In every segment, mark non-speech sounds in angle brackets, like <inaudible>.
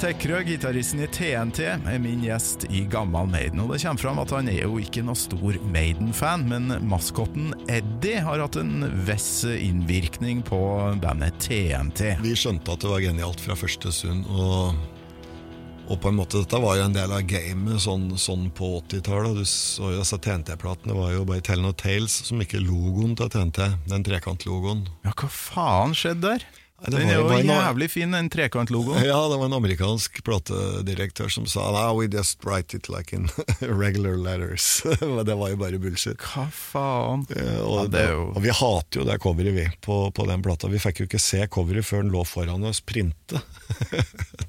Tekrø, gitaristen i TNT, er min gjest i Gammal Maiden. Og det kommer fram at han er jo ikke noe stor Maiden-fan, men maskotten Eddie har hatt en viss innvirkning på bandet TNT. Vi skjønte at det var genialt fra første stund. Og, og på en måte, dette var jo en del av gamet sånn, sånn på 80-tallet. Du så jo disse TNT-platene var jo bare Tell No Tales, som ikke logoen til TNT. Den trekantlogoen. Ja, hva faen skjedde der? Den er jo var en- jævlig fin, den trekantlogoen. <laughs> Ja, det var en amerikansk platedirektør som sa Nah, we just write it like in <laughs> regular letters. <laughs> Men det var jo bare bullshit. Hva faen? Ja, Og, Ja, det jo- og vi hater jo det coveret, vi, på, på den plata. Vi fikk jo ikke se coveret før den lå foran oss printe.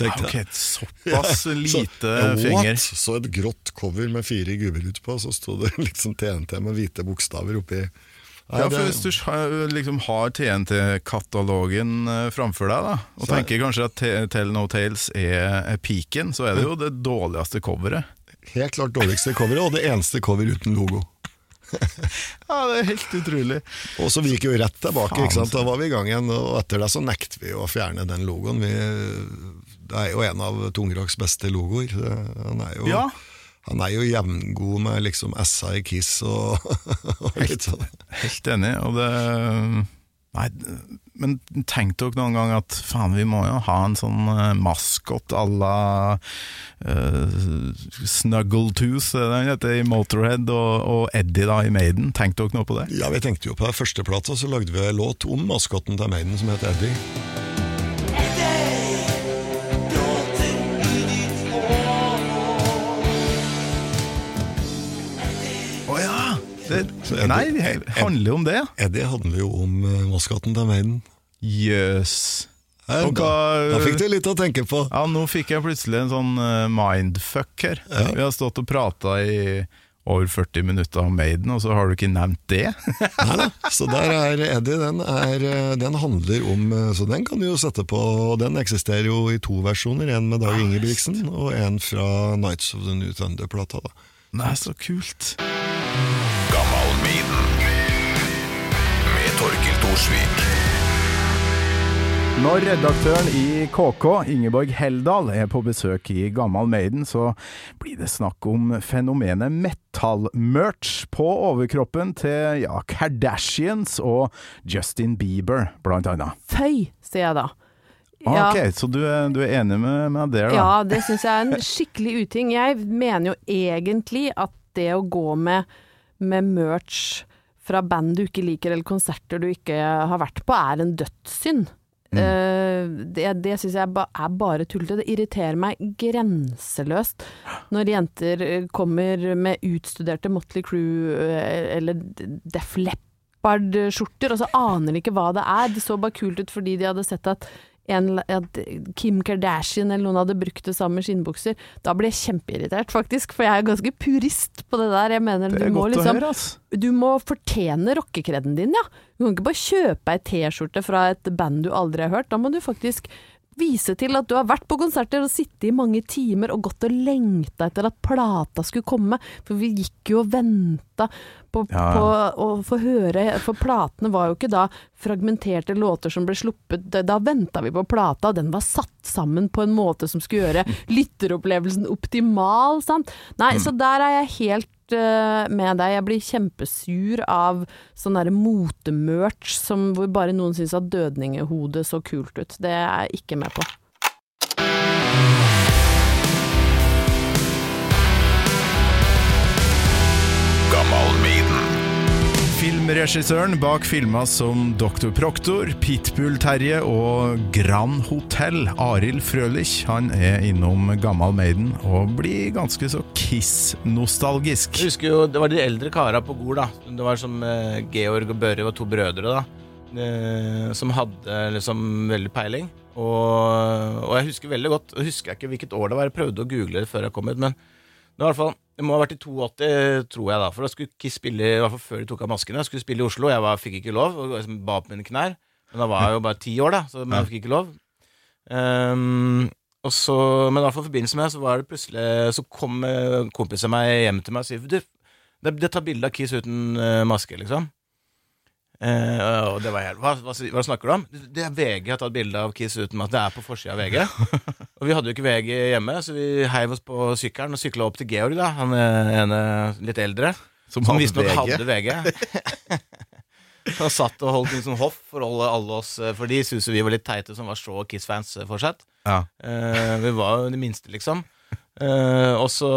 Ok, et såpass lite ja, finger. Så et grått cover med fire gubber utpå, så sto det liksom TNT med hvite bokstaver oppi. Ja, for Hvis du liksom har TNT-katalogen eh, framfor deg, da, og Så er- tenker kanskje at Tell No Tales er peaken, så er det jo det dårligste coveret. Helt klart dårligste coveret, og det eneste cover uten logo. <laughs> Ja, det er helt utrolig. Og så vi gikk jo rett tilbake, ikke sant? da var vi i gang igjen. Og etter det så nekter vi å fjerne den logoen. Vi, det er jo en av Tungrocks beste logoer. Den er jo, Ja. Han er jo jevngod med liksom S-a i Kiss og, <laughs> og litt sånn. Helt enig, og det Nei, men tenk dere noen gang at faen, vi må jo ha en sånn uh, maskot à la uh, Snuggletooth, er det heter i Motorhead, og, og Eddie da i Maiden. Tenk dere noe på det? Ja, vi tenkte jo på det Førsteplata så lagde vi en låt om maskotten til Maiden som het Eddie. Det, det, nei, det handler jo om det. Eddie handler jo om uh, maskotten til Maiden. Jøss. Her, da, da fikk du litt å tenke på. Ja, nå fikk jeg plutselig en sånn uh, mindfuck her. Ja. Vi har stått og prata i over 40 minutter om Maiden, og så har du ikke nevnt det? <laughs> Nei da, så der er Eddie, den, er, eh, den handler om eh, Så den kan du jo sette på, og den eksisterer jo i to versjoner. En med Dag Ingebrigtsen, og en fra Nights of the New Thunder-plata. Nei, så kult. Når redaktøren i KK, Ingeborg Heldal, er på besøk i Gammal Maiden, så blir det snakk om fenomenet metallmerch på overkroppen til ja, Kardashians og Justin Bieber, blant annet. Føy, sier jeg da. Ah, Ok, så du er, du er enig med meg der, da? Ja, det syns jeg er en skikkelig uting. Jeg mener jo egentlig at det å gå med, med merch fra band du ikke liker, eller konserter du ikke har vært på, er en dødssynd. Eh, det det syns jeg er bare tullete. Det irriterer meg grenseløst når jenter eh, kommer med utstuderte Motley Crew eh, eller Def Leppard-skjorter, og så aner de ikke hva det er. Det så bare kult ut fordi de hadde sett at en, at Kim Kardashian eller noen hadde brukt det samme skinnbukser. Da ble jeg kjempeirritert, faktisk, for jeg er ganske purist på det der. Jeg mener, du må liksom høre, du må fortjene rockekreden din, ja. Du kan ikke bare kjøpe ei T-skjorte fra et band du aldri har hørt. Da må du faktisk vise til at du har vært på konserter og sittet i mange timer og gått og lengta etter at plata skulle komme. For vi gikk jo og venta på, Ja. på å få høre For platene var jo ikke da fragmenterte låter som ble sluppet. Da, venta vi på plata, den var satt sammen på en måte som skulle gjøre <laughs> lytteropplevelsen optimal, sant. Nei, så der er jeg helt eh, med deg. Jeg blir kjempesur av sånn derre motemerch hvor bare noen syns at dødningehodet så kult ut. Det er jeg ikke med på. Filmregissøren bak filmer som Dr. Proktor, Pitbull-Terje og Grand Hotell, Arild Frølich, han er innom Gammal Maiden og blir ganske så Kiss-nostalgisk. Jeg husker jo, Det var de eldre kara på Gol. da Det var som eh, Georg og Børre var to brødre. da eh, Som hadde liksom veldig peiling. Og, og jeg husker veldig godt Jeg husker ikke hvilket år det var. Jeg prøvde å google det før jeg kom hit. Men det, i hvert fall, det må ha vært i 82, tror jeg. da For da skulle Kiss spille I hvert fall før de tok av maskene. Jeg skulle spille i Oslo. Jeg var, fikk ikke lov. Og liksom ba på mine knær. Men da var jeg jo bare ti år, da så men jeg fikk ikke lov. Um, og så, men i hvert fall i forbindelse med så var det plutselig Så kom eh, kompisen meg hjem til meg og sier Du, det, det tar bilde av Kiss uten eh, maske, liksom. Eh, og det var helt, hva, hva, hva snakker du om? Det er VG har tatt bilde av Kiss uten at det er på forsida av VG. <laughs> og vi hadde jo ikke VG hjemme, så vi heiv oss på sykkelen og sykla opp til Georg, da. Han eh, ene litt eldre. Som Som visstnok hadde VG. <laughs> Han satt og holdt en sånn hoff for alle, alle oss, eh, for de syntes vi var litt teite som var så Kiss-fans fortsatt. Ja. Uh, vi var jo de minste, liksom. <laughs> Uh, og så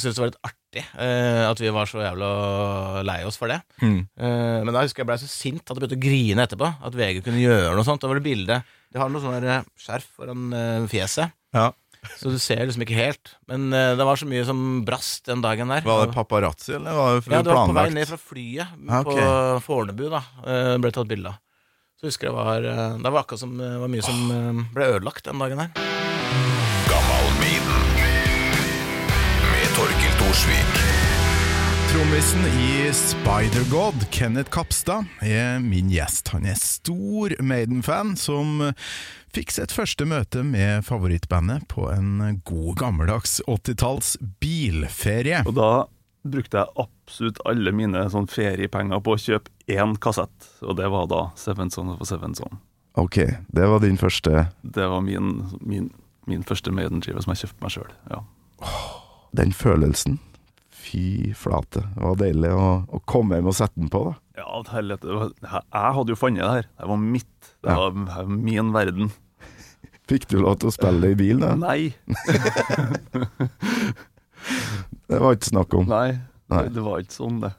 syntes det var litt artig eh, at vi var så jævla lei oss for det. Mm. Uh, men da husker jeg ble så sint at jeg begynte å grine etterpå. At VG kunne gjøre noe sånt. Da var det bilde De har noe sånn eh, skjerf foran fjeset, Ja. så du ser liksom ikke helt. Men det var så mye som brast den dagen der. Var det paparazzi, eller var det Ja, det var på vei ned fra flyet Ah, okay. på Fornebu, da. ble tatt bilde av. Så husker jeg var Det var akkurat som det var mye som ble ødelagt den dagen der. Torkil Thorsvik. Trommisen i Spider-God, Kenneth Kapstad, er min gjest. Han er stor Maiden-fan som fikk sitt første møte med favorittbandet på en god gammeldags 80-talls bilferie. Og da brukte jeg absolutt alle mine sånn feriepenger på å kjøpe én kassett, og det var da Seven Son of a Seven Son. Ok, det var din første Det var min, min, min første Maiden-skive som jeg kjøpte meg sjøl. Ja. Den følelsen. Fy flate. Det var deilig å, å komme hjem og sette den på, da. Ja, helvete. Jeg hadde jo funnet det her. Det var mitt. Det Ja. var min verden. <laughs> Fikk du lov til å spille det i bil, da? <laughs> Nei. <laughs> Det var ikke snakk om. Nei. Nei. Det var ikke sånn, det.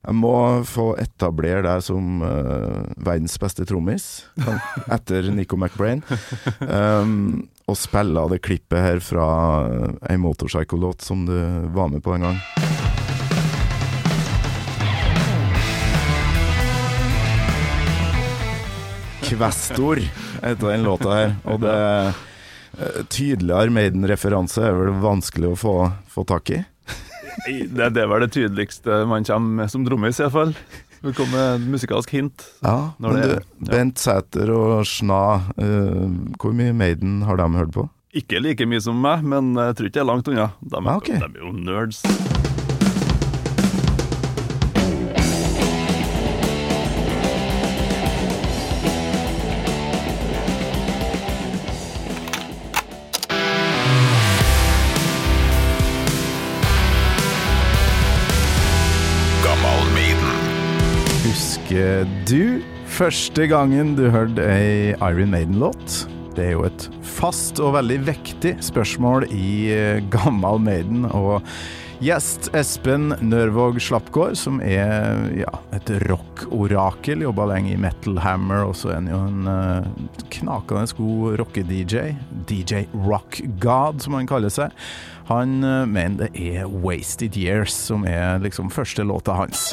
Jeg må få etablere deg som uh, verdens beste trommis, <laughs> etter Nico McBrain. Um, og spille av det klippet her fra ei motorpsycho-låt som du var med på en gang. Kvestor heter den låta her. Og det eh, tydeligere Maiden-referanse er vel vanskelig å få, få tak i. Det, det var det tydeligste man kommer med som trommis, i hvert fall. Det kom med et musikalsk hint. Ja, men det- du, Bent Sæter og Sna, uh, hvor mye Maiden har de hørt på? Ikke like mye som meg, men jeg tror ikke jeg er langt unna. De, Ah, ok. de er jo nerds. Husker du første gangen du hørte ei Iron Maiden-låt? Det er jo et fast og veldig vektig spørsmål i eh, Gammal Maiden. Og gjest Espen Nørvåg Slappgård, som er ja, et rockorakel, jobba lenge i Metal Hammer, og så er han jo en eh, knakende god rocke-DJ. DJ Rock God, som han kaller seg. Han eh, mener det er Wasted Years som er liksom første låta hans.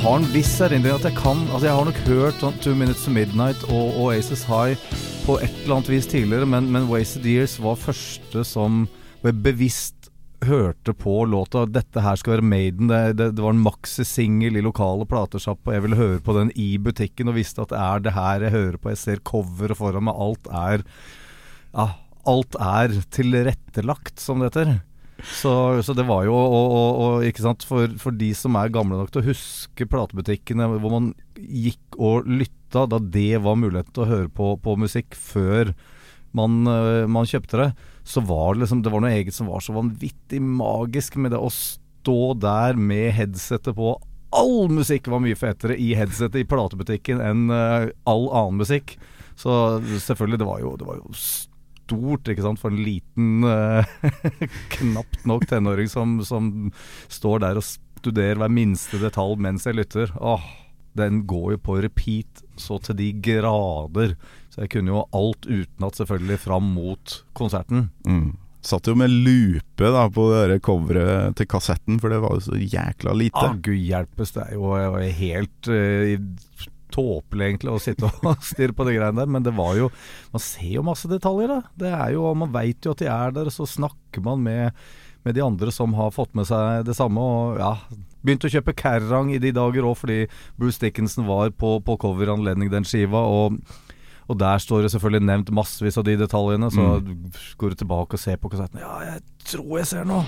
Har en viss erindring at jeg kan Altså jeg har nok hørt sånn Two Minutes to Midnight og Oasis High på et eller annet vis tidligere, men, men Wasted Years var første som bevisst hørte på låta. Dette her skal være Maiden. Det, det, det var en maxi-singel i lokale platesjapp, og jeg ville høre på den i butikken og visste at det er det her jeg hører på. Jeg ser coveret foran meg. Alt er Ja, alt er tilrettelagt, som det heter. Så, så det var jo og, og, og, ikke sant, for, for de som er gamle nok til å huske platebutikkene hvor man gikk og lytta da det var mulighet til å høre på, på musikk før man, øh, man kjøpte det, så var det liksom Det var noe eget som var så vanvittig magisk med det å stå der med headsetet på. All musikk var mye fetere i headsetet i platebutikken enn øh, all annen musikk. Så selvfølgelig, det var jo, det var jo stort, ikke sant, for en liten eh, <laughs> knapt nok tenåring som, som står der og studerer hver minste detalj mens jeg lytter. Åh, den går jo på repeat så til de grader. Så jeg kunne jo alt utenat, selvfølgelig, fram mot konserten. Mm. Satt jo med lupe da på det coveret til kassetten, for det var jo så jækla lite. Ah, Gud hjelpes, det er jo helt eh, tåpelig egentlig å sitte og <laughs> stirre på de greiene der, men det var jo Man ser jo masse detaljer, da. Det er jo, Man veit jo at de er der, og så snakker man med, med de andre som har fått med seg det samme, og ja Begynte å kjøpe Kerrang i de dager òg, fordi Bruce Dickinson var på, på coveranledning den skiva, og Og der står det selvfølgelig nevnt massevis av de detaljene, så går du tilbake og ser på kassetten. Ja, jeg tror jeg ser noe.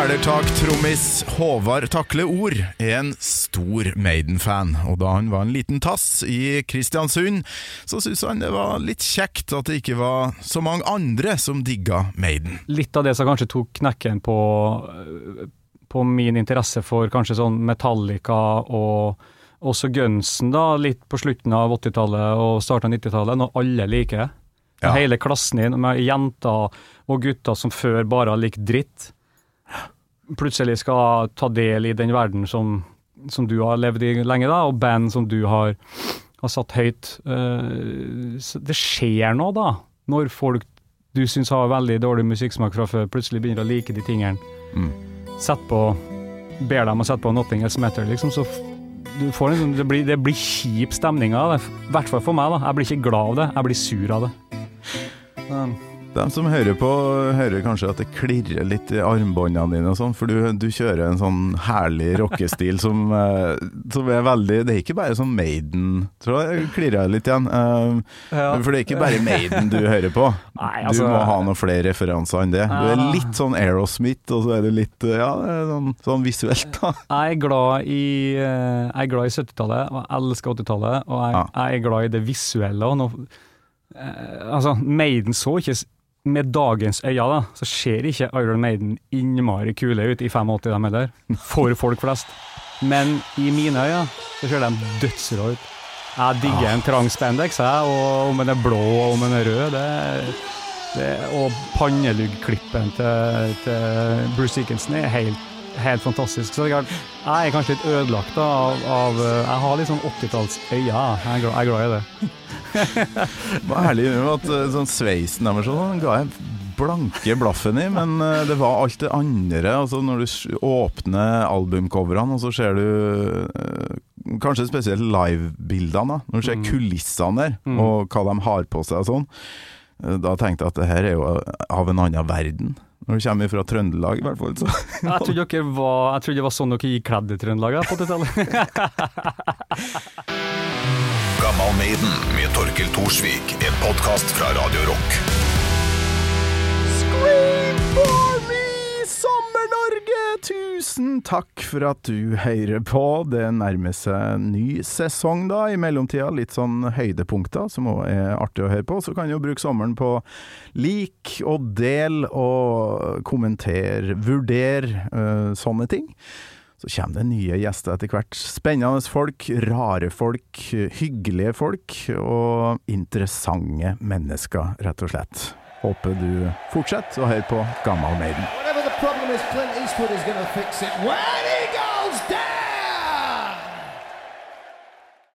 Kvelertak-trommis Håvard Takle Ord er en stor Maiden-fan, og da han var en liten tass i Kristiansund, så syntes han det var litt kjekt at det ikke var så mange andre som digga Maiden. litt av det som kanskje tok knekken på, på min interesse for kanskje sånn Metallica og også Gunsen da, litt på slutten av 80-tallet og starten av 90-tallet, når alle liker. Ja. Hele klassen din med jenter og gutter som før bare har likt dritt, plutselig skal ta del i den verden som, som du har levd i lenge, da, og band som du har, har satt høyt. Uh, det skjer noe, da, når folk du syns har veldig dårlig musikksmak fra før, plutselig begynner å like de tingene. Mm. Sett på Ber dem å sette på Nothing Else Matter, liksom, så du får en, sånn- det, blir, det blir kjip stemning av det. I hvert fall for meg, da. Jeg blir ikke glad av det, jeg blir sur av det. Um, De som hører på, hører kanskje at det klirrer litt i armbåndene dine og sånn, for du, du kjører en sånn herlig rockestil som, eh, som er veldig Det er ikke bare sånn Maiden, tror jeg. Klirrer jeg litt igjen. Eh, Ja. For det er ikke bare Maiden du hører på. Nei, altså- du må ha noen flere referanser enn det. Du er litt sånn Aerosmith, og så er du litt eh, Ja, sånn, sånn visuelt, da. Jeg er glad i, jeg er glad i 70-tallet, og jeg elsker 80-tallet, og jeg, jeg er glad i det visuelle. Og nå, altså, Maiden så ikke Med dagens øyne da, så ser ikke Iron Maiden innmari kule ut i 85, dem heller. For folk flest. Men i mine øyne så ser de dødsrå ut. Jeg digger en trang spandex, jeg, og om den er blå og om den er rød, det, det Og panneluggklippen til, til Bruce Dickinson er helt, helt fantastisk. Så det er klart, jeg er kanskje litt ødelagt da, av, av Jeg har litt sånn 80-tallsøyne. Jeg, er jeg er glad i det. <laughs> Var ærlig innrømme at eh, sånn sveisen deres sånn ga jeg blanke blaffen i, men eh, det var alt det andre. Altså Når du åpner albumcoverne, og så ser du eh, kanskje spesielt livebildene. Når du ser Mm. kulissene der, Mm. og hva de har på seg og sånn. eh, Da tenkte jeg at det her er jo av en annen verden. Når du kommer fra Trøndelag, i hvert fall. Så. Jeg trodde, dere var, jeg trodde det var sånn dere gikk kledd i Trøndelag på <laughs> 80-tallet. Gammal Maiden med Torkil Thorsvik. En podkast fra Radio Rock. Tusen takk for at du hører på. Det nærmer seg ny sesong da, i mellomtida. Litt sånn høydepunkter som òg er artig å høre på. Så kan du jo bruke sommeren på lik og del og kommenter, vurder, øh, sånne ting. Så kommer det nye gjester etter hvert. Spennende folk, rare folk, hyggelige folk og interessante mennesker, rett og slett. Håper du fortsetter å høre på Gammal Maiden. Westwood is going to fix it. What?